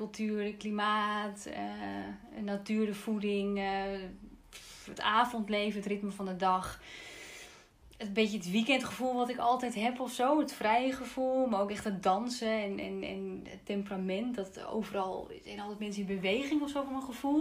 cultuur, het klimaat, uh, natuur, de voeding, uh, het avondleven, het ritme van de dag. Een beetje het weekendgevoel wat ik altijd heb of zo. Het vrije gevoel, maar ook echt het dansen en, en, en het temperament. Dat overal zijn altijd mensen in beweging of zo van mijn gevoel.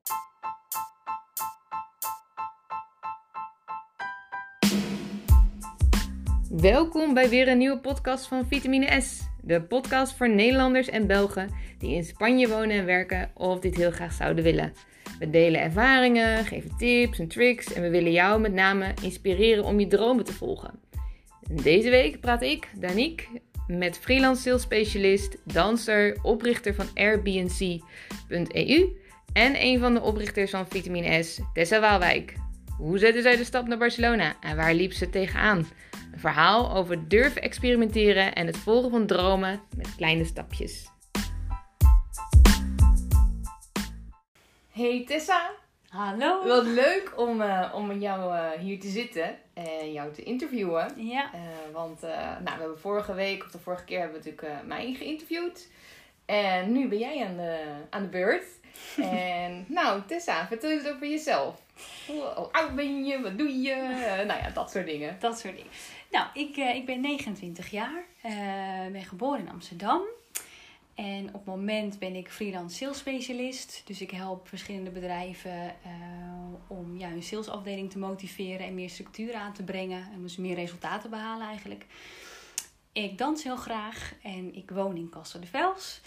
Welkom bij weer een nieuwe podcast van Vitamine S. De podcast voor Nederlanders en Belgen die in Spanje wonen en werken of dit heel graag zouden willen. We delen ervaringen, geven tips en tricks en we willen jou met name inspireren om je dromen te volgen. Deze week praat ik, Danique, met freelance sales specialist, danser, oprichter van Airbnb.eu en een van de oprichters van Vitamine S, Tessa Waalwijk. Hoe zette zij de stap naar Barcelona en waar liep ze tegenaan? Een verhaal over durven experimenteren en het volgen van dromen met kleine stapjes. Hey Tessa. Hallo. Wat leuk om, uh, om jou uh, hier te zitten en jou te interviewen. Ja. Uh, want nou, we hebben vorige week, of de vorige keer, hebben we natuurlijk mij geïnterviewd. En nu ben jij aan de, aan de beurt. en nou, Tessa, vertel eens over jezelf. Hoe oud ben je? Wat doe je? nou ja, dat soort dingen. Dat soort dingen. Nou, ik, ik ben 29 jaar. Ben geboren in Amsterdam. En op het moment ben ik freelance sales specialist. Dus ik help verschillende bedrijven uh, om ja, hun salesafdeling te motiveren en meer structuur aan te brengen. En dus meer resultaten behalen eigenlijk. Ik dans heel graag en ik woon in Castel de Vels.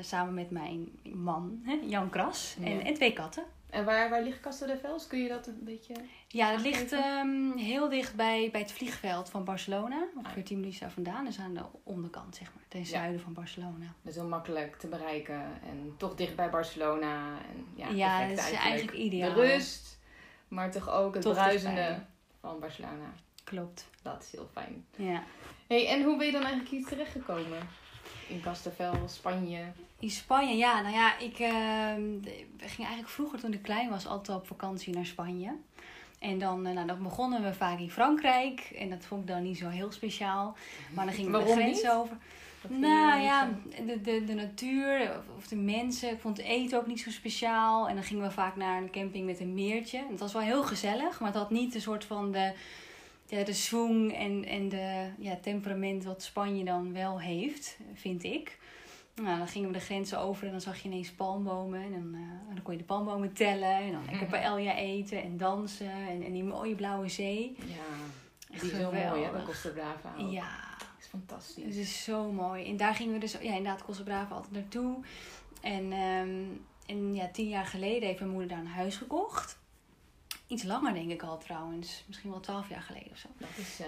samen met mijn man, hè, Jan Kras, en, en twee katten. En waar, waar ligt Castel de Vels? Kun je dat een beetje. Ja, dat ligt um, heel dicht bij, bij het vliegveld van Barcelona. Ongeveer 10 minuten daar vandaan. Dus aan de onderkant, zeg maar. Ten zuiden ja. van Barcelona. Dat is heel makkelijk te bereiken. En toch dicht bij Barcelona. En ja, ja dat is eigenlijk, eigenlijk ideaal. De rust, maar toch ook het toch bruisende van Barcelona. Klopt. Dat is heel fijn. Ja. Hey, en hoe ben je dan eigenlijk hier terechtgekomen? In Castellvel, Spanje? In Spanje, ja. Nou ja, ik uh, ging eigenlijk vroeger toen ik klein was altijd op vakantie naar Spanje. En dan, uh, nou, dan begonnen we vaak in Frankrijk. En dat vond ik dan niet zo heel speciaal. Maar dan gingen we de grens niet? over. Nou ja, de, de, de natuur of de mensen. Ik vond het eten ook niet zo speciaal. En dan gingen we vaak naar een camping met een meertje. Het was wel heel gezellig, maar het had niet een soort van de, de, de swing en, en de ja, temperament wat Spanje dan wel heeft, vind ik. Nou, dan gingen we de grenzen over en dan zag je ineens palmbomen. En dan, uh, dan kon je de palmbomen tellen. En dan lekker paella eten en dansen. En, en die mooie blauwe zee. Ja, die is heel mooi hè, bij Costa Brava ook. Ja. Dat is fantastisch. Het is zo mooi. En daar gingen we dus, ja inderdaad, Costa Brava altijd naartoe. En, um, en ja, tien jaar geleden heeft mijn moeder daar een huis gekocht. Iets langer denk ik al trouwens. Misschien wel twaalf jaar geleden of zo. Dat is... Uh...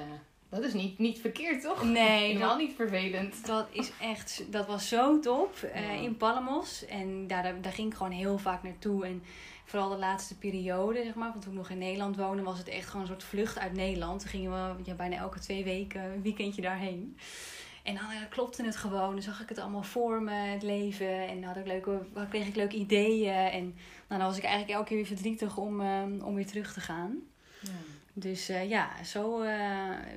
Dat is niet, niet verkeerd, toch? Nee. Helemaal niet vervelend. Dat is echt... Dat was zo top. Uh, ja. In Palamos. En daar, daar ging ik gewoon heel vaak naartoe. En vooral de laatste periode, zeg maar. Want toen ik nog in Nederland woonde, was het echt gewoon een soort vlucht uit Nederland. Toen gingen we ja, bijna elke twee weken een weekendje daarheen. En dan uh, klopte het gewoon. Dan zag ik het allemaal voor me, het leven. En dan had ik leuke, kreeg ik leuke ideeën. En nou, dan was ik eigenlijk elke keer weer verdrietig om, uh, om weer terug te gaan. Ja. Dus uh, ja, zo uh,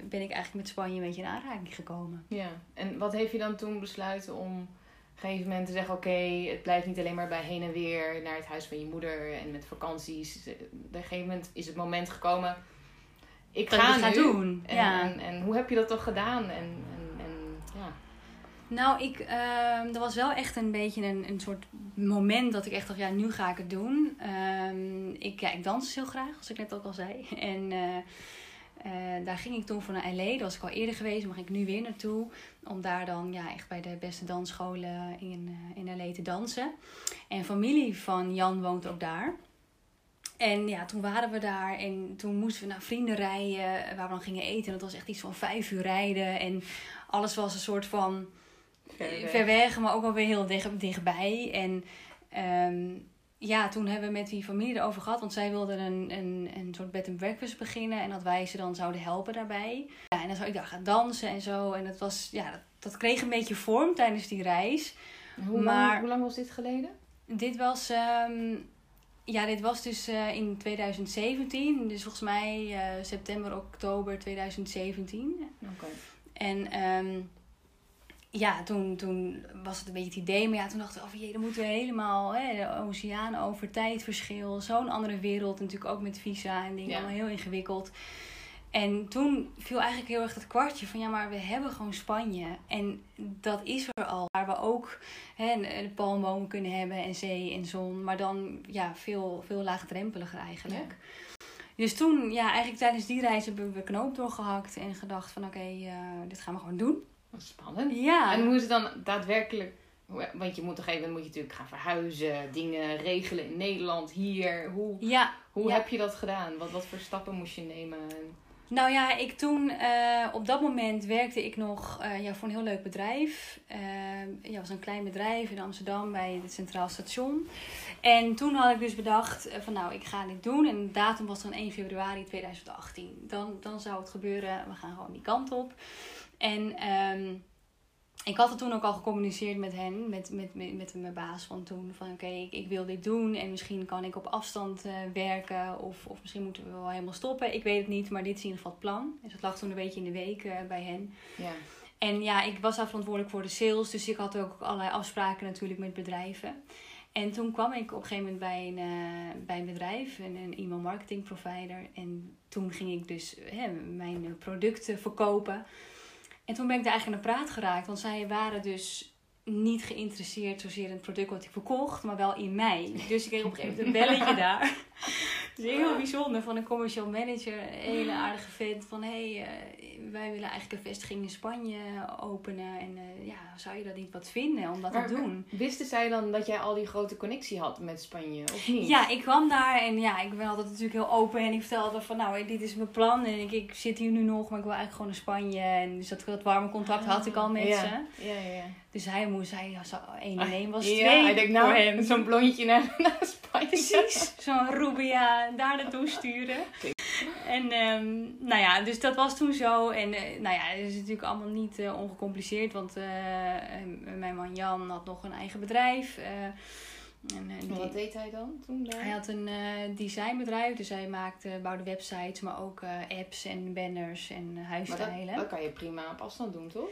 ben ik eigenlijk met Spanje een beetje in aanraking gekomen. Ja, en wat heeft je dan toen besluiten om op een gegeven moment te zeggen... oké, okay, het blijft niet alleen maar bij heen en weer naar het huis van je moeder en met vakanties. Op een gegeven moment is het moment gekomen... Ik dat ga het nu. doen. En, ja. en, en, hoe heb je dat toch gedaan? En. Nou, ik, uh, er was wel echt een beetje een, een soort moment dat ik echt dacht, ja, nu ga ik het doen. Uh, ik, ja, ik dans heel graag, zoals ik net ook al zei. En uh, uh, daar ging ik toen voor naar LA. Daar was ik al eerder geweest, maar ging ik nu weer naartoe. Om daar dan ja, echt bij de beste dansscholen in, in LA te dansen. En familie van Jan woont ook daar. En ja, toen waren we daar en toen moesten we naar vrienden rijden waar we dan gingen eten. En dat was echt iets van vijf uur rijden. En alles was een soort van ver weg, ver weg maar ook wel weer heel dicht, dichtbij. En um, ja, toen hebben we met die familie erover gehad. Want zij wilden een, een, een soort bed and breakfast beginnen. En dat wij ze dan zouden helpen daarbij. Ja, en dan zou ik daar gaan dansen en zo. En dat was, ja, dat, dat kreeg een beetje vorm tijdens die reis. Hoe, maar, lang, hoe lang was dit geleden? Dit was... Um, ja, dit was dus uh, in 2017. Dus volgens mij uh, september, oktober 2017. Oké. Okay. En um, ja, toen, toen was het een beetje het idee. Maar ja, toen dachten we, oh jee, dan moeten we helemaal hè, de oceaan over tijdverschil. Zo'n andere wereld. Natuurlijk ook met visa en dingen. Ja. Allemaal heel ingewikkeld. En toen viel eigenlijk heel erg het kwartje van ja, maar we hebben gewoon Spanje. En dat is er al. Waar we ook hè, palmbomen kunnen hebben en zee en zon. Maar dan ja, veel, veel laagdrempeliger eigenlijk. Dus toen, ja, eigenlijk tijdens die reis hebben we knoop doorgehakt. En gedacht van oké, eh, dit gaan we gewoon doen. Wat spannend. Ja. En hoe is het dan daadwerkelijk? Want je moet toch even, moet je natuurlijk gaan verhuizen, dingen regelen in Nederland, hier. Hoe, Ja, hoe Ja. heb je dat gedaan? Wat, wat voor stappen moest je nemen? Nou ja, ik toen, eh, op dat moment werkte ik nog eh, ja, voor een heel leuk bedrijf. Eh ja, was een klein bedrijf in Amsterdam bij het Centraal Station. En toen had ik dus bedacht van nou, ik ga dit doen. En de datum was dan 1 februari 2018. Dan, dan zou het gebeuren, we gaan gewoon die kant op. En ehm, ik had het toen ook al gecommuniceerd met hen, met, met, met, met mijn baas van toen. Van oké, ik, ik wil dit doen en misschien kan ik op afstand eh, werken. Of, of misschien moeten we wel helemaal stoppen. Ik weet het niet, maar dit is in ieder geval het plan. Dus het lag toen een beetje in de week eh, bij hen. Ja. En ja, ik was daar verantwoordelijk voor de sales. Dus ik had ook allerlei afspraken natuurlijk met bedrijven. En toen kwam ik op een gegeven moment bij een, eh, bij een bedrijf, een, een e-mail marketing provider. En toen ging ik dus hè, mijn producten verkopen. En toen ben ik daar eigenlijk aan de praat geraakt. Want zij waren dus niet geïnteresseerd zozeer in het product wat ik verkocht, maar wel in mij. Dus ik kreeg op een gegeven moment een belletje daar. Dus heel bijzonder van een commercial manager, een hele aardige vent. Van hé, hey, eh, wij willen eigenlijk een vestiging in Spanje openen. En eh, ja, zou je dat niet wat vinden om dat Maar- te doen? Wisten zij dan dat jij al die grote connectie had met Spanje, of niet? Ja, ik kwam daar en ja, ik ben altijd natuurlijk heel open en ik vertelde van nou, dit is mijn plan en ik, ik zit hier nu nog, maar ik wil eigenlijk gewoon naar Spanje. En dus dat, dat warme contact had ik al met Ah, ja. ze. Ja, ja, ja. Dus hij moest, hij was 1 en 1 was ja, 2 hij denkt nou, zo'n blondje naar, naar Spanje. Precies, zo'n Rubia daar naartoe sturen. En ehm, nou ja, dus dat was toen zo. En eh, nou ja, het is natuurlijk allemaal niet eh, ongecompliceerd. Want eh, mijn man Jan had nog een eigen bedrijf. en, En die- wat deed hij dan toen daar? hij had een eh, designbedrijf, dus hij maakte, bouwde websites, maar ook apps en banners en eh, maar huisstijlen. dat, dat kan je prima op afstand doen, toch?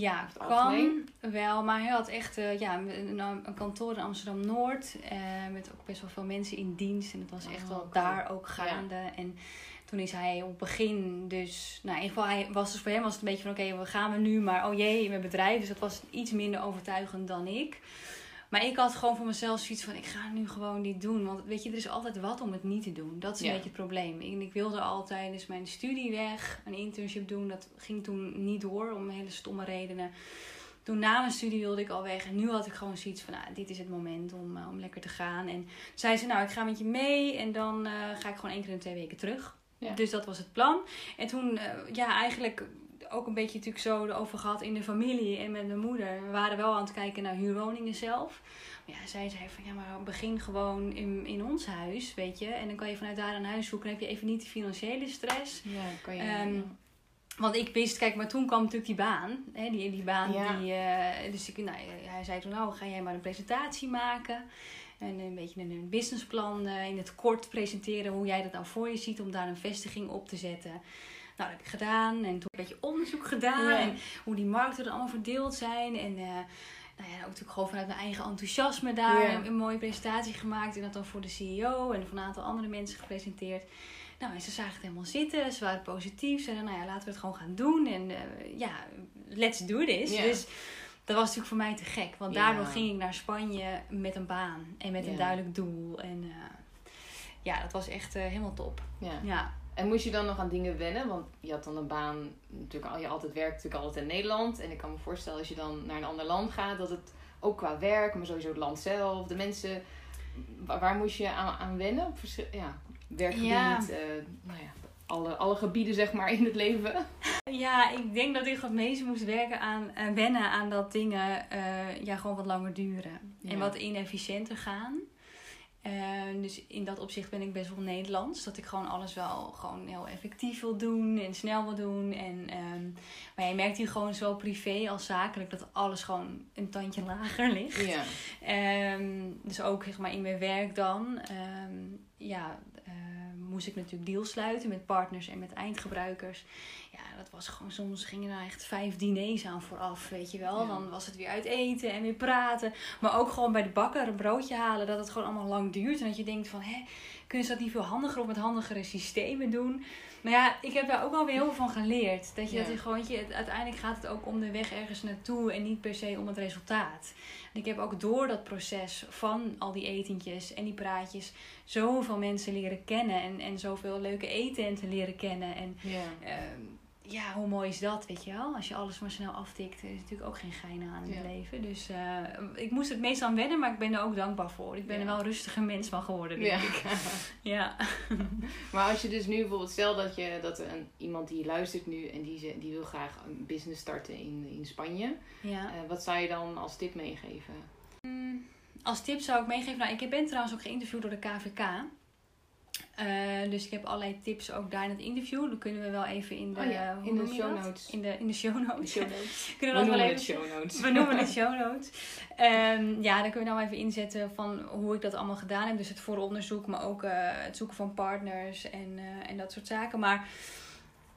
Ja, het kan wel. Maar hij had echt eh, ja, een, een kantoor in Amsterdam-Noord. eh, met ook best wel veel mensen in dienst. En het was echt Oh, wel oké. daar ook gaande. En toen is hij op het begin dus... Nou, in ieder geval, hij was dus voor hem was het een beetje van... Oké, we gaan we nu? Maar oh jee, mijn bedrijf. Dus dat was iets minder overtuigend dan ik. Maar ik had gewoon voor mezelf zoiets van... Ik ga nu gewoon dit doen. Want weet je, er is altijd wat om het niet te doen. Dat is een Ja. beetje het probleem. En ik wilde al tijdens mijn studie weg. Een internship doen. Dat ging toen niet door. Om hele stomme redenen. Toen na mijn studie wilde ik al weg. En nu had ik gewoon zoiets van, nou, dit is het moment om, eh, om lekker te gaan. En zei ze, nou, ik ga met je mee. En dan eh, ga ik gewoon één keer in twee weken terug. Ja. Dus dat was het plan. En toen, eh, ja, eigenlijk ook een beetje natuurlijk zo erover gehad in de familie en met mijn moeder. We waren wel aan het kijken naar huurwoningen zelf. Maar ja, zij zei van, ja, maar begin gewoon in, in ons huis, weet je. En dan kan je vanuit daar een huis zoeken. Dan heb je even niet de financiële stress. Ja, kan je... Ehm, Want ik wist, kijk, maar toen kwam natuurlijk die baan. Hè, die, die baan Ja. die. eh, dus ik, nou, hij zei toen, nou, ga jij maar een presentatie maken. En een beetje een, een businessplan eh, in het kort presenteren hoe jij dat nou voor je ziet om daar een vestiging op te zetten. Nou, dat heb ik gedaan. En toen een beetje onderzoek gedaan. Ja. En hoe die markten er allemaal verdeeld zijn. En eh, nou ja, ook natuurlijk gewoon vanuit mijn eigen enthousiasme daar een, mooie presentatie gemaakt. En dat dan voor de CEO en voor een aantal andere mensen gepresenteerd. Nou, en ze zagen het helemaal zitten. Ze waren positief. Ze zeiden, nou ja, laten we het gewoon gaan doen. En eh, ja, let's do this. Ja. Dus dat was natuurlijk voor mij te gek. Want daardoor ging ik naar Spanje met een baan. En met een duidelijk doel. En eh, ja, dat was echt helemaal top. ja. En moest je dan nog aan dingen wennen? Want je had dan een baan, natuurlijk, al- je altijd werkt natuurlijk altijd in Nederland. En ik kan me voorstellen als je dan naar een ander land gaat, dat het ook qua werk, maar sowieso het land zelf, de mensen, waar, waar moest je aan, aan wennen? Op verschil- ja, werkgebied, Ja. eh, nou ja, alle, alle gebieden zeg maar in het leven. Ja, ik denk dat ik het meest moest werken aan eh, wennen aan dat dingen eh, ja, gewoon wat langer duren. Ja. En wat inefficiënter gaan. Dus in dat opzicht ben ik best wel Nederlands. Dat ik gewoon alles wel gewoon heel effectief wil doen en snel wil doen. En, ehm, maar je merkt hier gewoon zo privé als zakelijk dat alles gewoon een tandje lager ligt. Ja. Ehm, dus ook zeg maar in mijn werk dan. ehm, ja, eh, moest ik natuurlijk deals sluiten met partners en met eindgebruikers. Ja, dat was gewoon, soms gingen er echt vijf diners aan vooraf, weet je wel. Ja. Dan was het weer uit eten en weer praten. Maar ook gewoon bij de bakker een broodje halen, dat het gewoon allemaal lang duurt. En dat je denkt van, hè, kunnen ze dat niet veel handiger of met handigere systemen doen? Maar ja, ik heb daar ook wel weer heel veel van geleerd. Dat je, Ja. dat je gewoon, je, uiteindelijk gaat het ook om de weg ergens naartoe en niet per se om het resultaat. En ik heb ook door dat proces van al die etentjes en die praatjes zoveel mensen leren kennen. En, en zoveel leuke etenten leren kennen. En Ja. Ehm, ja, hoe mooi is dat, weet je wel? Als je alles maar snel aftikt, er is natuurlijk ook geen gein aan in het Ja. leven. Dus eh, ik moest het meest aan wennen, maar ik ben er ook dankbaar voor. Ik ben Ja. er wel een rustige mens van geworden, denk Ja. ik. Ja. Maar als je dus nu bijvoorbeeld, stel dat je dat een, iemand die luistert nu en die, die wil graag een business starten in, in Spanje. ja. Eh, wat zou je dan als tip meegeven? Mm, Als tip zou ik meegeven, nou, ik ben trouwens ook geïnterviewd door de KVK. Eh, dus ik heb allerlei tips ook daar in het interview. Dan kunnen we wel even in de, Oh ja, in de noem je show notes. In de, in de show notes. Show notes. kunnen We we dat wel noemen even het show notes. We noemen het show notes. Ehm, ja, dan kunnen we nou even inzetten van hoe ik dat allemaal gedaan heb. Dus het vooronderzoek, maar ook eh, het zoeken van partners en, eh, en dat soort zaken. Maar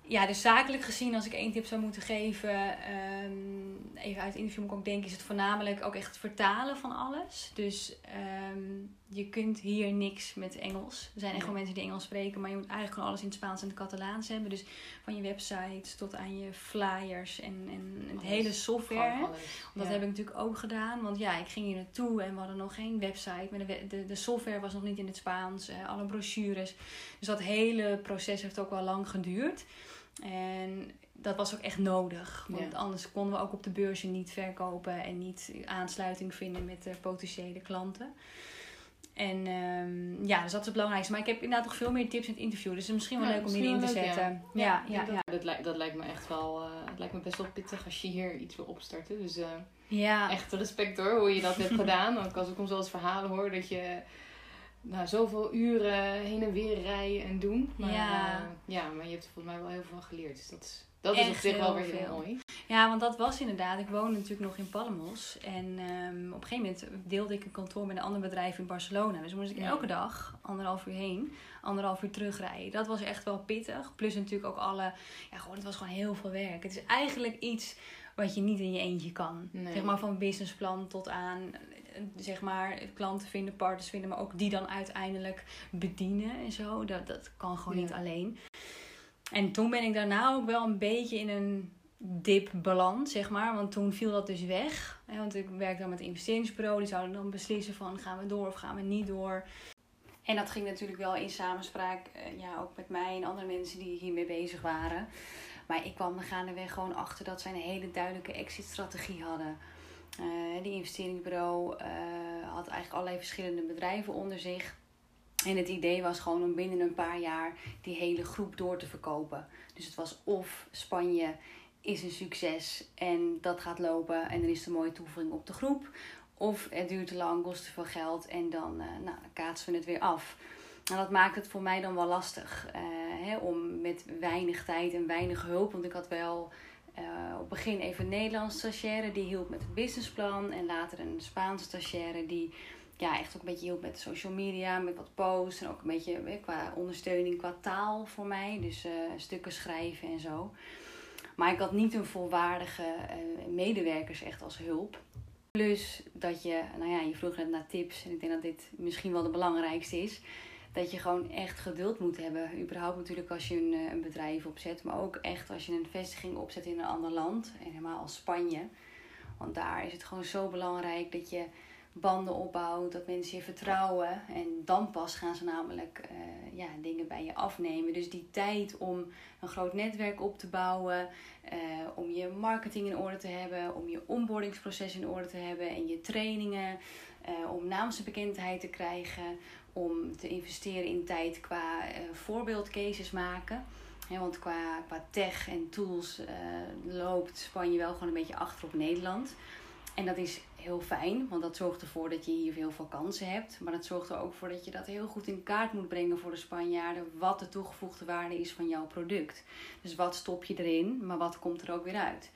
ja, dus zakelijk gezien, als ik één tip zou moeten geven, ehm, even uit het interview moet ik ook denken, is het voornamelijk ook echt het vertalen van alles. Dus ehm, je kunt hier niks met Engels. Er zijn echt wel mensen die Engels spreken, maar je moet eigenlijk gewoon alles in het Spaans en het Catalaans hebben. Dus van je websites tot aan je flyers en, en het Alles. hele software. Dat heb ik natuurlijk ook gedaan. Want ja, ik ging hier naartoe en we hadden nog geen website. Maar de, de, de software was nog niet in het Spaans. eh, alle brochures. Dus dat hele proces heeft ook wel lang geduurd. En dat was ook echt nodig. Want Ja. anders konden we ook op de beurzen niet verkopen. En niet aansluiting vinden met de potentiële klanten. En ehm, ja, dus dat is het belangrijkste. Maar ik heb inderdaad nog veel meer tips in het interview. Dus het is misschien wel Ja, leuk om die misschien erin te zetten. Ja, ja, dat, ja. Dat, lijkt, dat lijkt me echt wel, eh, het lijkt me best wel pittig als je hier iets wil opstarten. Dus eh, ja. echt respect hoor, hoe je dat hebt gedaan. Ook als ik ons wel eens verhalen hoor, dat je nou, zoveel uren heen en weer rijden en doen. Maar, Ja. eh, ja, maar je hebt er volgens mij wel heel veel van geleerd. Dus dat is, dat is op zich wel weer heel veel. mooi. Ja, want dat was inderdaad. Ik woonde natuurlijk nog in Palmos. En ehm, op een gegeven moment deelde ik een kantoor met een ander bedrijf in Barcelona. Dus moest ik Ja. elke dag anderhalf uur heen, anderhalf uur terugrijden. Dat was echt wel pittig. Plus natuurlijk ook alle... Ja, gewoon, het was gewoon heel veel werk. Het is eigenlijk iets wat je niet in je eentje kan. Nee. Zeg maar van businessplan tot aan... Zeg maar, klanten vinden, partners vinden, maar ook die dan uiteindelijk bedienen en zo. Dat, dat kan gewoon Ja. niet alleen. En toen ben ik daarna ook wel een beetje in een dip beland, zeg maar. Want toen viel dat dus weg. Want ik werkte dan met een investeringsbureau. Die zouden dan beslissen van gaan we door of gaan we niet door. En dat ging natuurlijk wel in samenspraak, eh, ja, ook met mij en andere mensen die hiermee bezig waren. Maar ik kwam er gaandeweg gewoon achter dat zij een hele duidelijke exit-strategie hadden. Eh, die investeringsbureau eh, had eigenlijk allerlei verschillende bedrijven onder zich. En het idee was gewoon om binnen een paar jaar die hele groep door te verkopen. Dus het was of Spanje is een succes en dat gaat lopen en er is een mooie toevoeging op de groep. Of het duurt te lang, kost te veel geld en dan, eh, nou, dan kaatsen we het weer af. En dat maakt het voor mij dan wel lastig eh, hè, om met weinig tijd en weinig hulp. Want ik had wel eh, op het begin even een Nederlandse stagiaire die hielp met het businessplan. En later een Spaanse stagiaire die ja, echt ook een beetje hielp met social media, met wat posts. En ook een beetje eh, qua ondersteuning qua taal voor mij. Dus eh, stukken schrijven en zo. Maar ik had niet een volwaardige eh, medewerkers echt als hulp. Plus dat je, nou ja, je vroeg net naar tips. En ik denk dat dit misschien wel de belangrijkste is. Dat je gewoon echt geduld moet hebben. Überhaupt natuurlijk als je een, een bedrijf opzet. Maar ook echt als je een vestiging opzet in een ander land. En helemaal als Spanje. Want daar is het gewoon zo belangrijk dat je banden opbouwt. Dat mensen je vertrouwen. En dan pas gaan ze namelijk eh, ja, dingen bij je afnemen. Dus die tijd om een groot netwerk op te bouwen. eh, om je marketing in orde te hebben. Om je onboardingsproces in orde te hebben. En je trainingen. eh, om naamsbekendheid te krijgen. Om te investeren in tijd qua voorbeeldcases maken. Want qua, qua tech en tools loopt Spanje wel gewoon een beetje achter op Nederland. En dat is heel fijn, want dat zorgt ervoor dat je hier heel veel kansen hebt. Maar dat zorgt er ook voor dat je dat heel goed in kaart moet brengen voor de Spanjaarden. Wat de toegevoegde waarde is van jouw product. Dus wat stop je erin, maar wat komt er ook weer uit.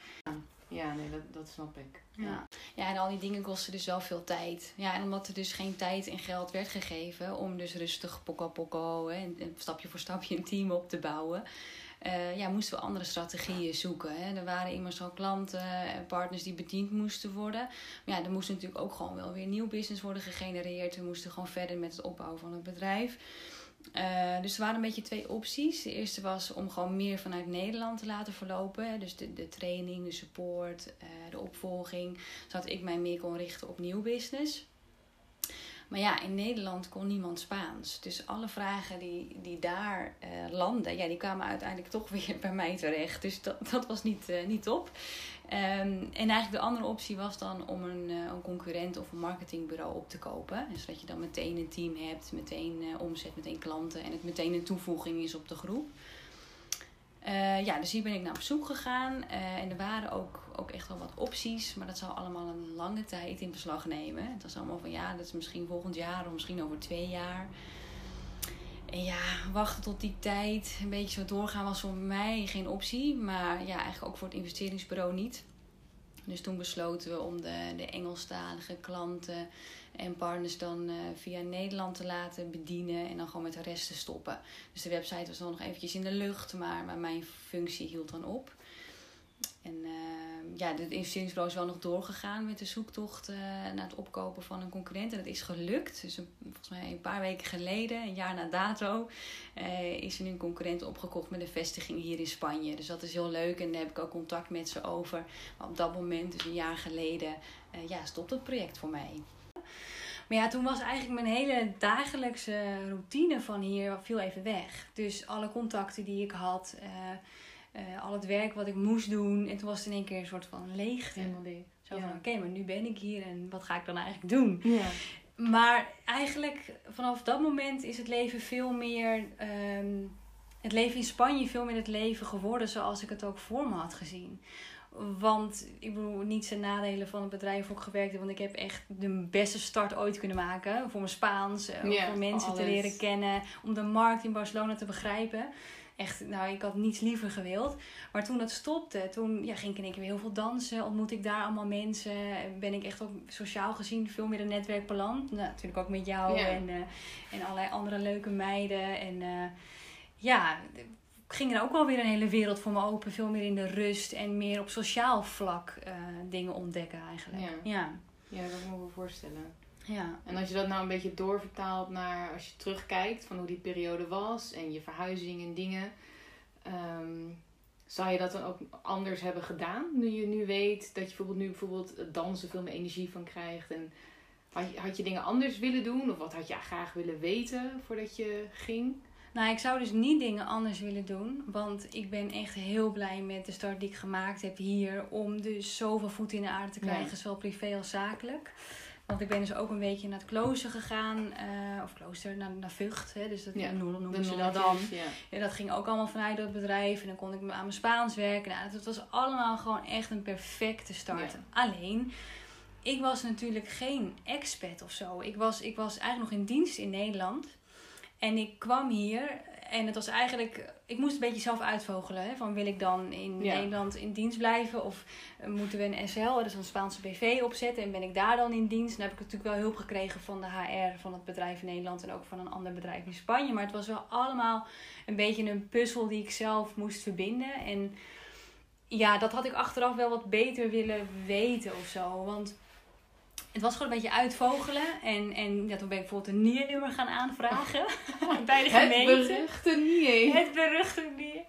Ja, nee, dat, dat snap ik. Ja. ja, en al die dingen kosten dus wel veel tijd. Ja, en omdat er dus geen tijd en geld werd gegeven om dus rustig hè, en, en stapje voor stapje een team op te bouwen. Eh, ja, moesten we andere strategieën zoeken. Hè. Er waren immers al klanten en partners die bediend moesten worden. Maar ja, er moest natuurlijk ook gewoon wel weer nieuw business worden gegenereerd. We moesten gewoon verder met het opbouwen van het bedrijf. Uh, dus er waren een beetje twee opties. De eerste was om gewoon meer vanuit Nederland te laten verlopen. Dus de, de training, de support, uh, de opvolging. Zodat ik mij meer kon richten op nieuw business. Maar ja, in Nederland kon niemand Spaans. Dus alle vragen die, die daar uh, landen, ja, die kwamen uiteindelijk toch weer bij mij terecht. Dus dat, dat was niet, uh, niet top. Um, en eigenlijk de andere optie was dan om een, uh, een concurrent of een marketingbureau op te kopen. Dus dat je dan meteen een team hebt, meteen omzet, meteen klanten en het meteen een toevoeging is op de groep. Uh, ja, dus hier ben ik naar op zoek gegaan. Uh, en er waren ook, ook echt wel wat opties. Maar dat zou allemaal een lange tijd in beslag nemen. Het was allemaal van ja, dat is misschien volgend jaar of misschien over twee jaar. En ja, wachten tot die tijd, een beetje zo doorgaan was voor mij geen optie. Maar ja, eigenlijk ook voor het investeringsbureau niet. Dus toen besloten we om de, de Engelstalige klanten en partners dan uh, via Nederland te laten bedienen en dan gewoon met de rest te stoppen. Dus de website was dan nog eventjes in de lucht, maar, maar mijn functie hield dan op. En uh, ja, het investeringsbureau is wel nog doorgegaan met de zoektocht uh, naar het opkopen van een concurrent. En dat is gelukt. Dus volgens mij een paar weken geleden, een jaar na dato, uh, is er nu een concurrent opgekocht met een vestiging hier in Spanje. Dus dat is heel leuk en daar heb ik ook contact met ze over. Maar op dat moment, dus een jaar geleden, ja, stopt het project voor mij. Maar ja, toen was eigenlijk mijn hele dagelijkse routine van hier viel even weg. Dus alle contacten die ik had, uh, uh, al het werk wat ik moest doen. En toen was het in één keer een soort van leegte. Helemaal dicht. Zo ja. van, oké, okay, maar nu ben ik hier en wat ga ik dan eigenlijk doen? Ja. Maar eigenlijk vanaf dat moment is het leven veel meer... Um, het leven in Spanje veel meer het leven geworden zoals ik het ook voor me had gezien. Want ik bedoel, niet zijn nadelen van het bedrijf waar ik gewerkt heb. Want ik heb echt de beste start ooit kunnen maken. Voor mijn Spaans, ja, voor mensen alles. te leren kennen. Om de markt in Barcelona te begrijpen. Echt, nou, ik had niets liever gewild. Maar toen dat stopte, toen ja, ging ik in één keer weer heel veel dansen. Ontmoet ik daar allemaal mensen. Ben ik echt ook sociaal gezien veel meer een netwerk beland. Nou, natuurlijk ook met jou Ja. en, uh, en allerlei andere leuke meiden. En uh, ja, ging er ook wel weer een hele wereld voor me open. Veel meer in de rust en meer op sociaal vlak uh, dingen ontdekken eigenlijk. Ja. Ja. Ja, dat moet ik me voorstellen. Ja. En als je dat nou een beetje doorvertaalt naar als je terugkijkt van hoe die periode was en je verhuizing en dingen. Um, zou je dat dan ook anders hebben gedaan? Nu je nu weet dat je bijvoorbeeld nu bijvoorbeeld het dansen veel meer energie van krijgt. En had je, had je dingen anders willen doen? Of wat had je graag willen weten voordat je ging? Nou, ik zou dus niet dingen anders willen doen. Want ik ben echt heel blij met de start die ik gemaakt heb hier. Om dus zoveel voet in de aarde te krijgen, Ja. zowel privé als zakelijk. Want ik ben dus ook een weekje naar het klooster gegaan. eh, of klooster, naar, naar Vught. Hè, dus dat Ja, noemen De ze dat dan. Ja. Ja, dat ging ook allemaal vanuit het bedrijf. En dan kon ik aan mijn Spaans werken. Nou, het was allemaal gewoon echt een perfecte start. Ja. Alleen, ik was natuurlijk geen expat of zo. Ik was, ik was eigenlijk nog in dienst in Nederland. En ik kwam hier en het was eigenlijk... Ik moest een beetje zelf uitvogelen. Hè, van wil ik dan in Ja. Nederland in dienst blijven? Of eh, moeten we een SL, dus een Spaanse BV, opzetten? En ben ik daar dan in dienst? Dan heb ik natuurlijk wel hulp gekregen van de HR van het bedrijf in Nederland. En ook van een ander bedrijf in Spanje. Maar het was wel allemaal een beetje een puzzel die ik zelf moest verbinden. En ja, dat had ik achteraf wel wat beter willen weten of zo. Want het was gewoon een beetje uitvogelen. En, en ja, toen ben ik bijvoorbeeld een NIE-nummer gaan aanvragen. bij de Het gemeente. beruchte NIE. Het beruchte NIE.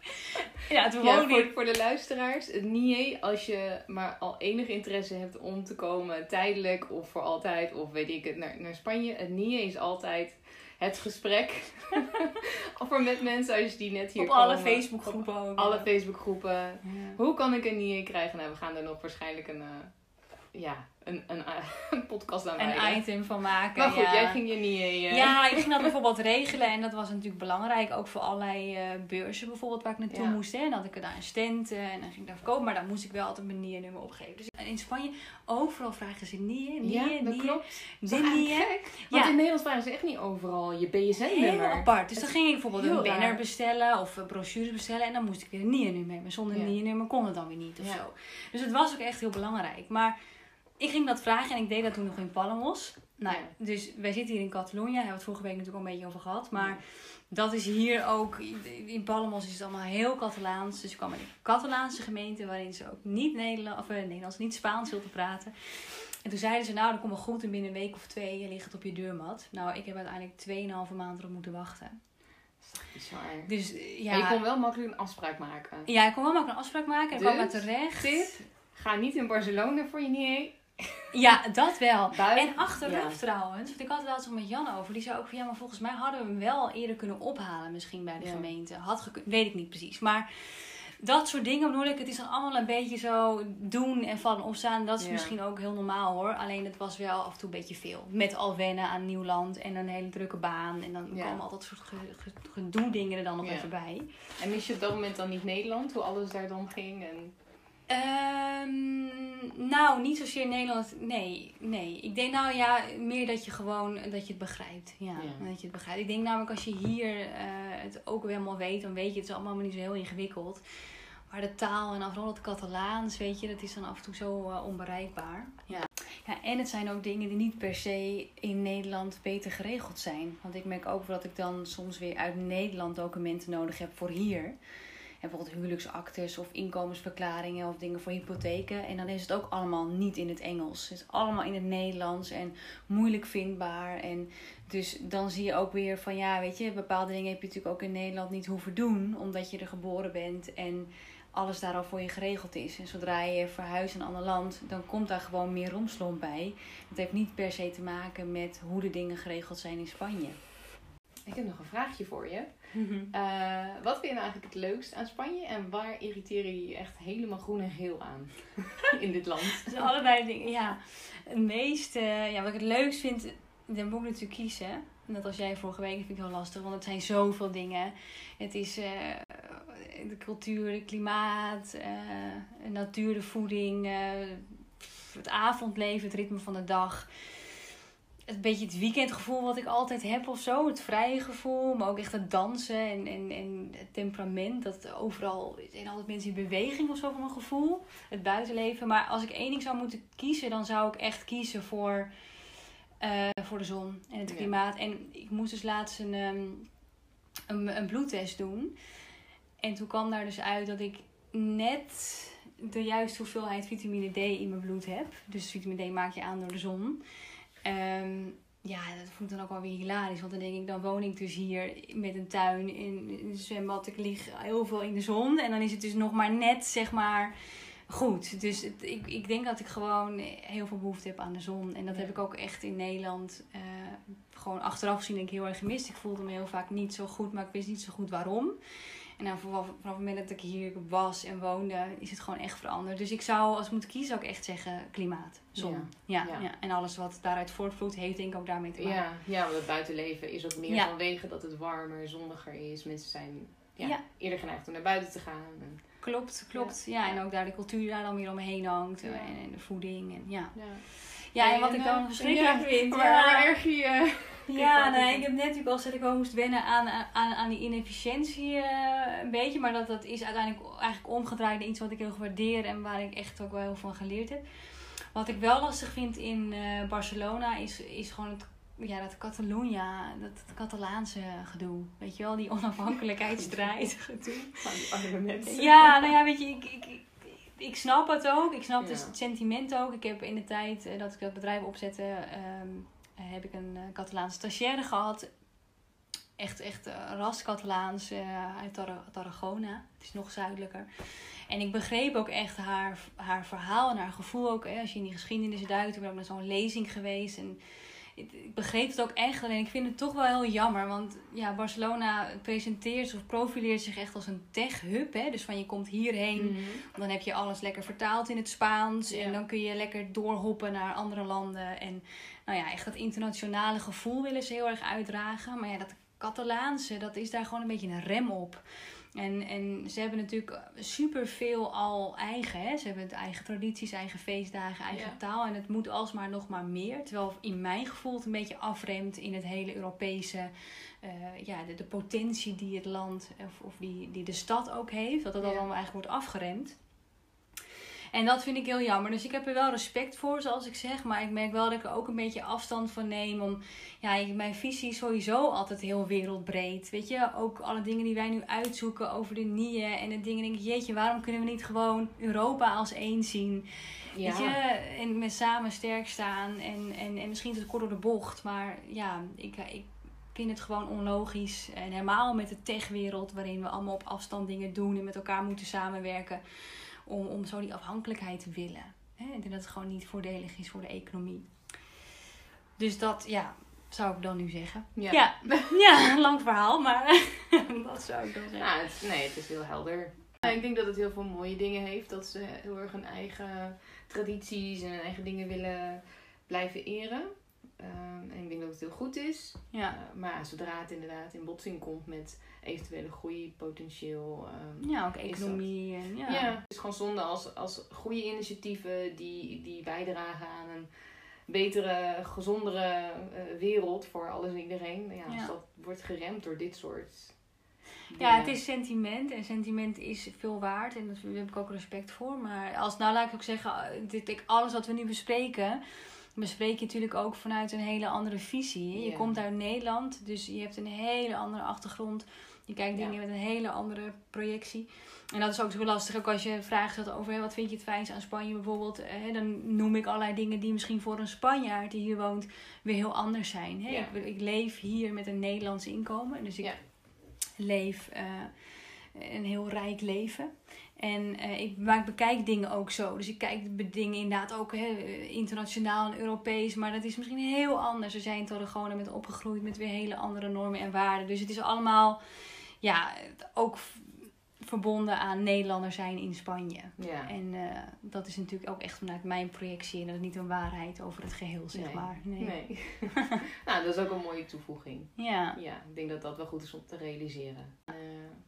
Ja, toen Ja, woonde voor, de luisteraars, het NIE, als je maar al enig interesse hebt om te komen, tijdelijk of voor altijd, of weet ik het, naar, naar Spanje. Het NIE is altijd het gesprek. of met mensen als die net hier Op komen. alle Facebookgroepen ook. Alle Facebookgroepen. Ja. Hoe kan ik een NIE krijgen? Nou, we gaan er nog waarschijnlijk een, eh, ja, een, een, eh, een podcast aan. Een item van maken. Maar goed, ja. jij ging je NIE... eh, Ja, ik ging dat bijvoorbeeld regelen en dat was natuurlijk belangrijk. Ook voor allerlei eh, beurzen bijvoorbeeld waar ik naartoe Ja. moest. Hè. En dan had ik daar een stand en dan ging ik daar verkopen. Maar dan moest ik wel altijd mijn NIE-nummer opgeven. Dus in Spanje, overal vragen ze NIE, NIE, Ja, dat NIE. klopt. Dat NIE. gek. Want Ja. in Nederland vragen ze echt niet overal je Heel BSN-nummer. apart. Dus dan ging ik bijvoorbeeld heel een banner raar. bestellen of een brochure bestellen. En dan moest ik weer een NIE-nummer hebben. Zonder Ja. een NIE-nummer kon het dan weer niet of zo. Dus het was ook echt heel belangrijk. Maar ik ging dat vragen en ik deed dat toen nog in Palamos. Nou, Ja. dus wij zitten hier in Catalonië. Daar hebben we het vorige week natuurlijk al een beetje over gehad. Maar dat is hier ook... In Palamos is het allemaal heel Catalaans. Dus ik kwam in een Catalaanse gemeente... waarin ze ook niet Nederlands, of, eh, Nederlands, niet Spaans wilden praten. En toen zeiden ze, nou, dat komt wel goed. En binnen een week of twee ligt het op je deurmat. Nou, ik heb uiteindelijk 2,5 maand erop moeten wachten. Bizar. Dus Ja. ja... je kon wel makkelijk een afspraak maken. Ja, ik kon wel makkelijk een afspraak maken. En ik kwam maar Dus, terecht. Tip, ga niet in Barcelona voor je niet Ja, dat wel. En achteraf Ja. trouwens, want ik had het laatst nog met Jan over. Die zei ook van ja, maar volgens mij hadden we hem wel eerder kunnen ophalen, misschien bij de Ja. gemeente. Had weet ik niet precies. Maar dat soort dingen bedoel ik, het is dan allemaal een beetje zo doen en vallen opstaan. Dat is Ja. misschien ook heel normaal hoor. Alleen het was wel af en toe een beetje veel. Met al wennen aan nieuw land en een hele drukke baan. En dan komen al dat soort ge- ge- gedoe dingen er dan nog even bij. En mis je op dat moment dan niet Nederland, hoe alles daar dan ging? En... Ehm, nou, niet zozeer Nederland. Nee, nee. Ik denk nou ja, meer dat je gewoon dat je het begrijpt. Ja, Ja. dat je het begrijpt. Ik denk namelijk als je hier eh, het ook weer helemaal weet, dan weet je het is allemaal niet zo heel ingewikkeld. Maar de taal en vooral het Catalaans, weet je, dat is dan af en toe zo eh, onbereikbaar. Ja. ja, en het zijn ook dingen die niet per se in Nederland beter geregeld zijn. Want ik merk ook dat ik dan soms weer uit Nederland documenten nodig heb voor hier. Bijvoorbeeld huwelijksactes of inkomensverklaringen of dingen voor hypotheken. En dan is het ook allemaal niet in het Engels. Het is allemaal in het Nederlands en moeilijk vindbaar. En dus dan zie je ook weer van ja, weet je, bepaalde dingen heb je natuurlijk ook in Nederland niet hoeven doen. Omdat je er geboren bent en alles daar al voor je geregeld is. En zodra je verhuist naar een ander land, dan komt daar gewoon meer romslomp bij. Het heeft niet per se te maken met hoe de dingen geregeld zijn in Spanje. Ik heb nog een vraagje voor je. Eh, wat vind je nou eigenlijk het leukst aan Spanje en waar irriteer je je echt helemaal groen en geel aan in dit land? Dus allebei dingen, ja. Het meeste, ja, wat ik het leukst vind, dan moet ik natuurlijk kiezen. Net als jij vorige week, vind ik heel lastig, want het zijn zoveel dingen. Het is eh, de cultuur, het klimaat, eh, de natuur, de voeding, het avondleven, het ritme van de dag. Het beetje het weekendgevoel wat ik altijd heb of zo. Het vrije gevoel, maar ook echt het dansen en, en, en het temperament. Dat overal er zijn altijd mensen in beweging of zo van mijn gevoel. Het buitenleven. Maar als ik één ding zou moeten kiezen, dan zou ik echt kiezen voor, eh, voor de zon en het Ja. klimaat. En ik moest dus laatst een, ehm, een, een bloedtest doen. En toen kwam daar dus uit dat ik net de juiste hoeveelheid vitamine D in mijn bloed heb. Dus vitamine D maak je aan door de zon. Ehm, ja, dat vond ik dan ook wel weer hilarisch. Want dan denk ik, dan woon ik dus hier met een tuin in een zwembad. Ik lig heel veel in de zon. En dan is het dus nog maar net, zeg maar, goed. Dus het- ik, ik denk dat ik gewoon heel veel behoefte heb aan de zon. En dat Ja. heb ik ook echt in Nederland eh, gewoon achteraf gezien denk ik heel erg gemist. Ik voelde me heel vaak niet zo goed, maar ik wist niet zo goed waarom. En dan vanaf, vanaf het moment dat ik hier was en woonde, is het gewoon echt veranderd. Dus ik zou, als ik moet kiezen, ook echt zeggen klimaat, zon. Ja. Ja. Ja, En alles wat daaruit voortvloeit, heeft denk ik ook daarmee te maken. Ja, ja, want het buitenleven is ook meer vanwege dat het warmer, zonniger is. Mensen zijn eerder geneigd om naar buiten te gaan. En, Klopt, klopt. Ja. en ook daar de cultuur daar dan weer omheen hangt. Ja. En, en de voeding. En, ja. ja. ja, en wat En, ik eh, dan verschrikkelijk ja, vind. Waar ja. erg je... Ja, nee, ik heb net natuurlijk al gezegd dat ik wel moest wennen aan, aan, aan die inefficiëntie eh, een beetje. Maar dat, dat is uiteindelijk eigenlijk omgedraaid naar iets wat ik heel waardeer en waar ik echt ook wel heel veel van geleerd heb. Wat ik wel lastig vind in eh, Barcelona is, is gewoon het, ja, dat Catalunya, dat, Catalaanse gedoe. Weet je wel, die onafhankelijkheidsstrijd gedoe. Van die arme mensen. Ja, nou ja, weet je, ik, ik, ik, snap het ook. Ik snap dus het sentiment ook. Ik heb in de tijd eh, dat ik dat bedrijf opzette, ehm, eh, heb ik een eh, Catalaanse stagiaire gehad. Echt, echt eh, ras Catalaans eh, uit Tar- Tarragona. Het is nog zuidelijker. En ik begreep ook echt haar, haar verhaal en haar gevoel ook. Hè, als je in die geschiedenis duikt, ik ben ook naar zo'n lezing geweest. En ik, ik begreep het ook echt. Alleen ik vind het toch wel heel jammer. Want ja, Barcelona presenteert of profileert zich echt als een tech-hub. Hè? Dus van je komt hierheen, Mhm. dan heb je alles lekker vertaald in het Spaans. Ja. En dan kun je lekker doorhoppen naar andere landen. En nou ja, echt dat internationale gevoel willen ze heel erg uitdragen. Maar ja, dat Catalaanse, dat is daar gewoon een beetje een rem op. En, en ze hebben natuurlijk superveel al eigen. Hè? Ze hebben het eigen tradities, eigen feestdagen, eigen Ja. taal. En het moet alsmaar nog maar meer. Terwijl in mijn gevoel het een beetje afremt in het hele Europese... eh, ja, de, de potentie die het land of, of die, die de stad ook heeft. Dat dat Ja. allemaal eigenlijk wordt afgeremd. En dat vind ik heel jammer. Dus ik heb er wel respect voor, zoals ik zeg. Maar ik merk wel dat ik er ook een beetje afstand van neem. Om, ja, mijn visie is sowieso altijd heel wereldbreed. Weet je, ook alle dingen die wij nu uitzoeken over de NIE en de dingen. Denk ik, jeetje, waarom kunnen we niet gewoon Europa als één zien? Ja. Weet je, en met samen sterk staan. En, en, en misschien is het kort door de bocht. Maar ja, ik, ik vind het gewoon onlogisch. En helemaal met de techwereld, waarin we allemaal op afstand dingen doen en met elkaar moeten samenwerken. Om, om zo die afhankelijkheid te willen. Ik denk dat het gewoon niet voordelig is voor de economie. Dus dat, ja, zou ik dan nu zeggen. Ja, ja, ja lang verhaal, maar dat zou ik dan zeggen. Het, nee, het is heel helder. Ik denk dat het heel veel mooie dingen heeft. Dat ze heel erg hun eigen tradities en hun eigen dingen willen blijven eren. Ehm, en ik denk dat het heel goed is. Ja. Uh, maar zodra het inderdaad in botsing komt met eventuele groeipotentieel. Um, ja, ook economie. En, ja. ja, het is gewoon zonde als, als goede initiatieven die, die bijdragen aan een betere, gezondere uh, wereld voor alles en iedereen. Ja, als dat wordt geremd door dit soort. Ja, het is sentiment en sentiment is veel waard en daar heb ik ook respect voor. Maar als, nou laat ik ook zeggen, dit, alles wat we nu bespreken, bespreek je natuurlijk ook vanuit een hele andere visie. Je komt uit Nederland, dus je hebt een hele andere achtergrond. Je kijkt dingen met een hele andere projectie. En dat is ook zo lastig. Ook als je stelt over wat vind je het fijnst aan Spanje bijvoorbeeld. Hè, dan noem ik allerlei dingen die misschien voor een Spanjaard die hier woont weer heel anders zijn. Hè? Ik, ik, leef hier met een Nederlands inkomen. Dus ik leef uh, een heel rijk leven. En uh, ik, maar bekijk dingen ook zo. Dus ik kijk dingen inderdaad ook hè, internationaal en Europees. Maar dat is misschien heel anders. Er zijn gewoon met opgegroeid met weer hele andere normen en waarden. Dus het is allemaal ja, ook verbonden aan Nederlander zijn in Spanje. Ja. En uh, dat is natuurlijk ook echt vanuit mijn projectie en dat is niet een waarheid over het geheel, zeg maar. Nee. nee. nou, dat is ook een mooie toevoeging. Ja. Ja, ik denk dat dat wel goed is om te realiseren. Uh,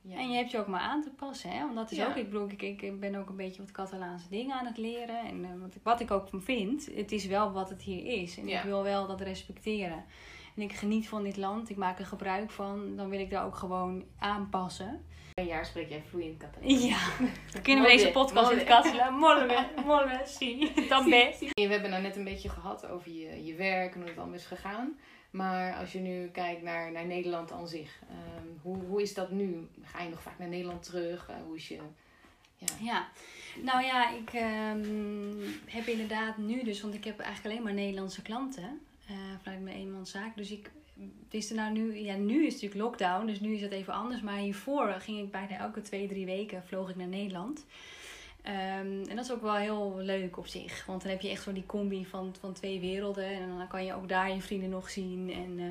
ja. En je hebt je ook maar aan te passen, hè? Want dat is ook, ik bedoel, ik, ik ben ook een beetje wat Catalaanse dingen aan het leren. En uh, wat, ik, wat ik ook van vind, het is wel wat het hier is. En ik wil wel dat respecteren. En ik geniet van dit land, ik maak er gebruik van, dan wil ik daar ook gewoon aanpassen. Een jaar spreek jij vloeiend Catalans. Ja, dan kunnen we deze podcast in het Catalan. Molle, molle, zie. Dan We hebben nou net een beetje gehad over je, je werk en hoe het allemaal is gegaan. Maar als je nu kijkt naar, naar Nederland aan zich, ehm, hoe, hoe is dat nu? Ga je nog vaak naar Nederland terug? Uh, hoe is je... Ja. ja, nou ja, ik um, heb inderdaad nu dus, want ik heb eigenlijk alleen maar Nederlandse klanten uh, vanuit mijn eenmanszaak. Dus ik het is er nou nu, ja, nu is het natuurlijk lockdown, dus nu is het even anders. Maar hiervoor ging ik bijna elke twee, drie weken vloog ik naar Nederland. Um, en dat is ook wel heel leuk op zich. Want dan heb je echt zo die combi van, van twee werelden. En dan kan je ook daar je vrienden nog zien. En, uh,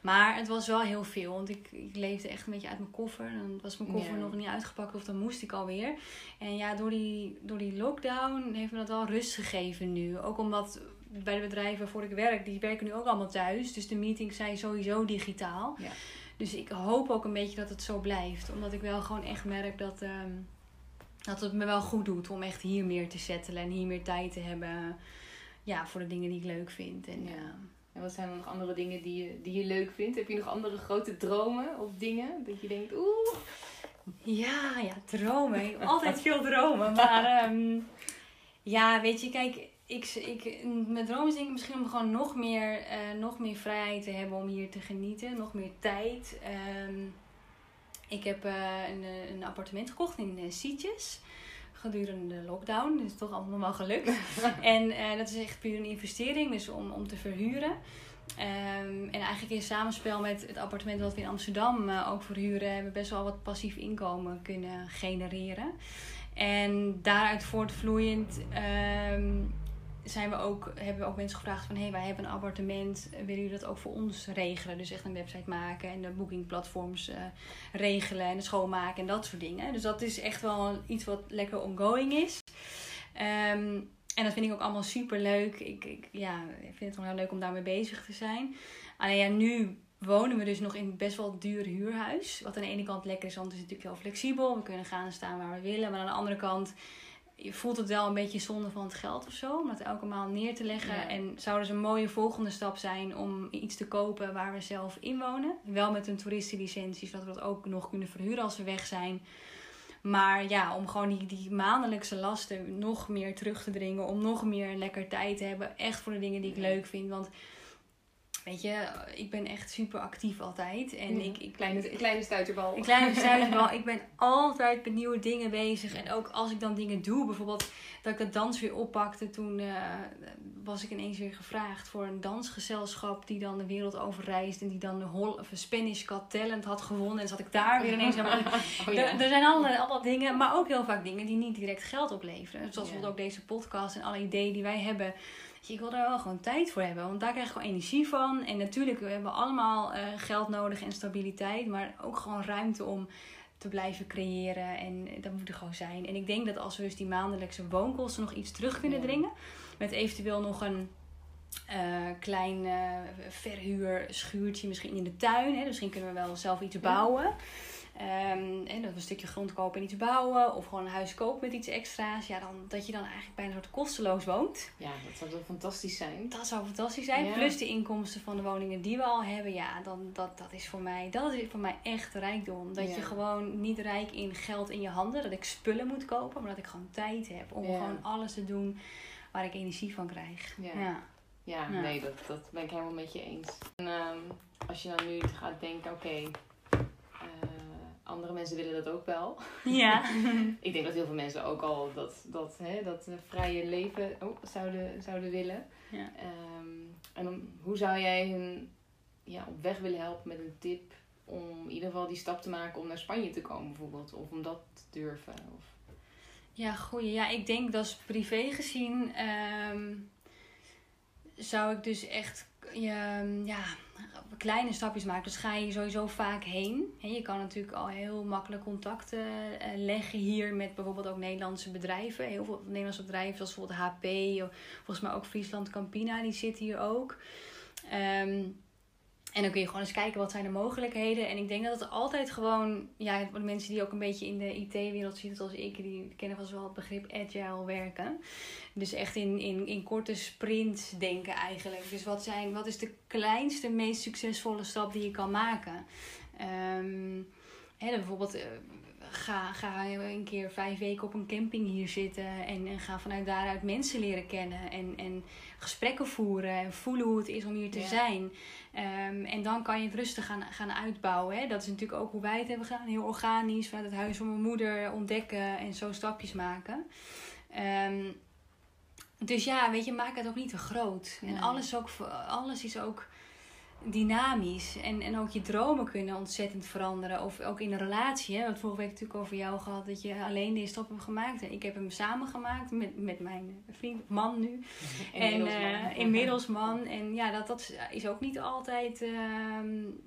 maar het was wel heel veel. Want ik, ik leefde echt een beetje uit mijn koffer. Dan was mijn koffer nog niet uitgepakt of dan moest ik alweer. En ja, door die, door die lockdown heeft me dat wel rust gegeven nu. Ook omdat bij de bedrijven voor ik werk, die werken nu ook allemaal thuis. Dus de meetings zijn sowieso digitaal. Ja. Dus ik hoop ook een beetje dat het zo blijft. Omdat ik wel gewoon echt merk dat, ehm, dat het me wel goed doet om echt hier meer te settelen en hier meer tijd te hebben. Ja, voor de dingen die ik leuk vind. En, ja. En wat zijn er nog andere dingen die je, die je leuk vindt? Heb je nog andere grote dromen of dingen dat je denkt, oeh. Ja, ja, dromen. Altijd veel dromen. Maar um, ja, weet je, kijk, ik, ik, met droom denk ik misschien om gewoon nog meer, uh, nog meer vrijheid te hebben om hier te genieten. Nog meer tijd. Um, ik heb uh, een, een appartement gekocht in uh, Sietjes. Gedurende de lockdown. Dat is toch allemaal wel gelukt. en dat is echt puur een investering. Dus om, om te verhuren. Um, en eigenlijk in samenspel met het appartement wat we in Amsterdam ook verhuren, hebben we best wel wat passief inkomen kunnen genereren. En daaruit voortvloeiend um, zijn we ook, hebben we ook mensen gevraagd van... hé, hey, wij hebben een appartement, willen jullie dat ook voor ons regelen? Dus echt een website maken en de boekingplatforms uh, regelen... en het schoonmaken en dat soort dingen. Dus dat is echt wel iets wat lekker ongoing is. Um, en dat vind ik ook allemaal super leuk. Ik, ik, ja, ik vind het wel heel leuk om daarmee bezig te zijn. Alleen ja, nu wonen we dus nog in best wel duur huurhuis. Wat aan de ene kant lekker is, want het is natuurlijk heel flexibel. We kunnen gaan en staan waar we willen. Maar aan de andere kant je voelt het wel een beetje zonde van het geld of zo. Om dat elke maand neer te leggen. En zou dus een mooie volgende stap zijn om iets te kopen waar we zelf in wonen. Wel met een toeristenlicentie, zodat we dat ook nog kunnen verhuren als we weg zijn. Maar ja, om gewoon die, die maandelijkse lasten nog meer terug te dringen. Om nog meer lekker tijd te hebben. Echt voor de dingen die ik leuk vind. Want weet je, ik ben echt super actief altijd. En ik, ik, kleine, kleine stuiterbal. Een kleine stuiterbal. ik ben altijd met nieuwe dingen bezig. En ook als ik dan dingen doe, bijvoorbeeld dat ik dat dans weer oppakte. Toen uh, was ik ineens weer gevraagd voor een dansgezelschap die dan de wereld overreist. En die dan de Hol of Spanish Got Talent had gewonnen. En zat ik daar weer ineens. oh, ja. er, er, zijn allerlei, allemaal dingen, maar ook heel vaak dingen die niet direct geld opleveren. Zoals bijvoorbeeld ook deze podcast en alle ideeën die wij hebben ik wil daar wel gewoon tijd voor hebben. Want daar krijg ik gewoon energie van. En natuurlijk, we hebben allemaal uh, geld nodig en stabiliteit. Maar ook gewoon ruimte om te blijven creëren. En dat moet er gewoon zijn. En ik denk dat als we dus die maandelijkse woonkosten nog iets terug kunnen dringen. Met eventueel nog een uh, klein uh, verhuurschuurtje misschien in de tuin. Hè. Misschien kunnen we wel zelf iets bouwen. Um, en dat een stukje grond kopen en iets bouwen. Of gewoon een huis kopen met iets extra's. Ja, dan, dat je dan eigenlijk bijna soort kosteloos woont. Ja, dat zou wel fantastisch zijn. Dat zou fantastisch zijn. Plus de inkomsten van de woningen die we al hebben. Ja, dan, dat, dat is voor mij, dat is voor mij echt rijkdom. Dat je gewoon niet rijk in geld in je handen. Dat ik spullen moet kopen. Maar dat ik gewoon tijd heb om gewoon alles te doen waar ik energie van krijg. Ja. Ja, nee, dat, dat ben ik helemaal met je eens. En um, als je dan nu gaat denken, oké, okay, uh, andere mensen willen dat ook wel. Ja. ik denk dat heel veel mensen ook al dat, dat, hè, dat vrije leven oh, zouden, zouden willen. Ja. Um, en hoe zou jij hun ja, op weg willen helpen met een tip om in ieder geval die stap te maken om naar Spanje te komen bijvoorbeeld? Of om dat te durven? Of... Ja, goeie. Ja, ik denk dat privé gezien um, zou ik dus echt ja, ja, kleine stapjes maken. Dus ga je sowieso vaak heen. je kan natuurlijk al heel makkelijk contacten eh, leggen hier met bijvoorbeeld ook Nederlandse bedrijven. Heel veel Nederlandse bedrijven, zoals bijvoorbeeld HP, volgens mij ook Friesland Campina, die zit hier ook. Um, en dan kun je gewoon eens kijken wat zijn de mogelijkheden. En ik denk dat het altijd gewoon, ja, de mensen die ook een beetje in de IT-wereld zitten zoals ik, die kennen vast wel het begrip agile werken. Dus echt in, in, in korte sprints denken eigenlijk. Dus wat, zijn, wat is de kleinste, meest succesvolle stap die je kan maken? Um, hè, bijvoorbeeld, eh, ga, ga een keer vijf weken op een camping hier zitten. En, en ga vanuit daaruit mensen leren kennen. En, en gesprekken voeren. En voelen hoe het is om hier te zijn. Um, en dan kan je het rustig gaan, gaan uitbouwen. Hè? Dat is natuurlijk ook hoe wij het hebben gedaan. Heel organisch vanuit het huis van mijn moeder ontdekken. En zo stapjes maken. Um, dus ja, weet je, maak het ook niet te groot. En alles, ook, alles is ook dynamisch. En, en ook je dromen kunnen ontzettend veranderen. Of ook in een relatie. Hè? We hebben vorige week natuurlijk over jou gehad dat je alleen deze stap hebt gemaakt. En ik heb hem samen gemaakt met, met mijn vriend, man nu. Inmiddels en uh, man. inmiddels man. En ja, dat, dat is ook niet altijd uh,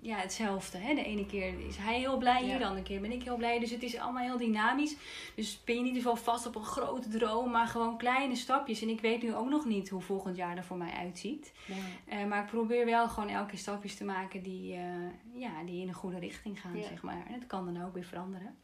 ja, hetzelfde. Hè? De ene keer is hij heel blij hier, de andere keer ben ik heel blij. Dus het is allemaal heel dynamisch. Dus ben je niet zo vast op een grote droom, maar gewoon kleine stapjes. En ik weet nu ook nog niet hoe volgend jaar er voor mij uitziet. Ja. Uh, maar ik probeer wel gewoon elke keer stapjes te maken die, uh, ja, die in een goede richting gaan, zeg maar. En het kan dan ook weer veranderen.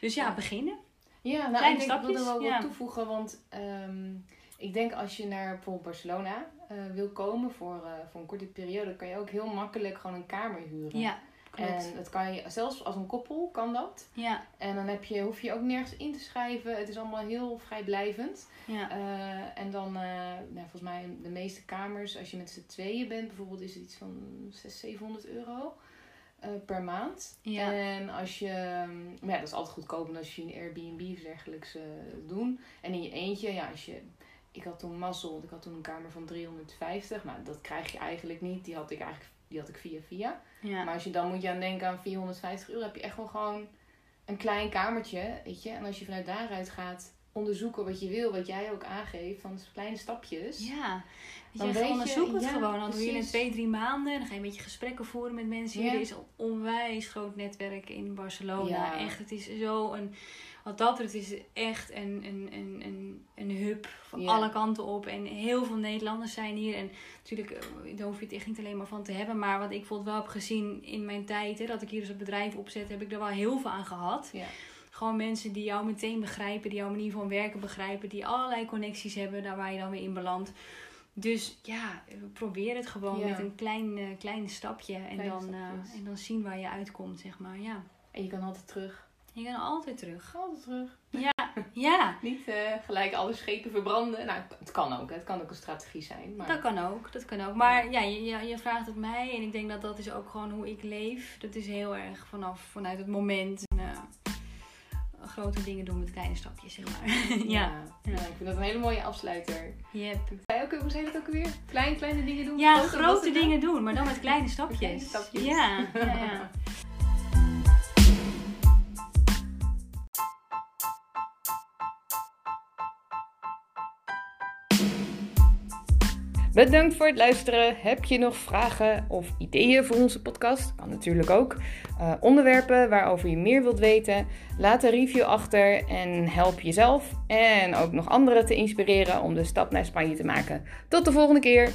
Dus ja, beginnen. Ja, nou, Kleine ik denk stapjes. dat ik wel wat toevoegen, want um, ik denk als je naar bijvoorbeeld Barcelona uh, wil komen voor, uh, voor een korte periode, kan je ook heel makkelijk gewoon een kamer huren. Ja. Klopt. En dat kan je, zelfs als een koppel kan dat. Ja. En dan heb je, hoef je ook nergens in te schrijven. Het is allemaal heel vrijblijvend. Ja. Uh, en dan, uh, nou, volgens mij de meeste kamers, als je met z'n tweeën bent, bijvoorbeeld is het iets van 600, 700 euro. Uh, per maand. Ja. En als je, maar ja, dat is altijd goedkoper als je een Airbnb of dergelijks doen. En in je eentje, ja, als je, ik had toen mazzel, ik had toen een kamer van 350, maar dat krijg je eigenlijk niet. Die had ik eigenlijk die had ik via via. Ja. Maar als je dan moet je aan denken aan 450 euro, heb je echt wel gewoon een klein kamertje, weet je. En als je vanuit daaruit gaat onderzoeken wat je wil, wat jij ook aangeeft, van kleine stapjes. Ja, dan weet je, onderzoek het ja, gewoon. Dan doe je in twee, drie maanden. Dan ga je een beetje gesprekken voeren met mensen. Ja. Er is een onwijs groot netwerk in Barcelona. Ja. Echt, het is zo een wat dat betreft is het echt een, een, een, een, een hub van alle kanten op. En heel veel Nederlanders zijn hier. En natuurlijk, eh, daar hoef je het echt niet alleen maar van te hebben. Maar wat ik bijvoorbeeld wel heb gezien in mijn tijd, hè, dat ik hier dus het bedrijf opzet, heb ik er wel heel veel aan gehad. Ja. Gewoon mensen die jou meteen begrijpen, die jouw manier van werken begrijpen, die allerlei connecties hebben, daar waar je dan weer in belandt. Dus ja, probeer het gewoon met een klein, uh, klein stapje. En dan, uh, en dan zien waar je uitkomt, zeg maar. Ja. En je kan altijd terug. Je kan altijd terug. Altijd terug. Ja, Niet eh, gelijk alle schepen verbranden. Nou, het kan ook. Het kan ook een strategie zijn. Maar... dat kan ook. Dat kan ook. Maar ja, je, je, je vraagt het mij en ik denk dat dat is ook gewoon hoe ik leef. Dat is heel erg vanaf, vanuit het moment. En, eh, grote dingen doen met kleine stapjes, zeg maar. ja. Ja. ik vind dat een hele mooie afsluiter. Yep. Zei ook, hoe zei dat ook alweer? Klein, kleine dingen doen. Ja, grote, dingen doen, maar dan met kleine stapjes. Kleine stapjes. Ja, ja, Bedankt voor het luisteren. Heb je nog vragen of ideeën voor onze podcast? Kan natuurlijk ook. Eh, onderwerpen waarover je meer wilt weten? Laat een review achter en help jezelf en ook nog anderen te inspireren om de stap naar Spanje te maken. Tot de volgende keer.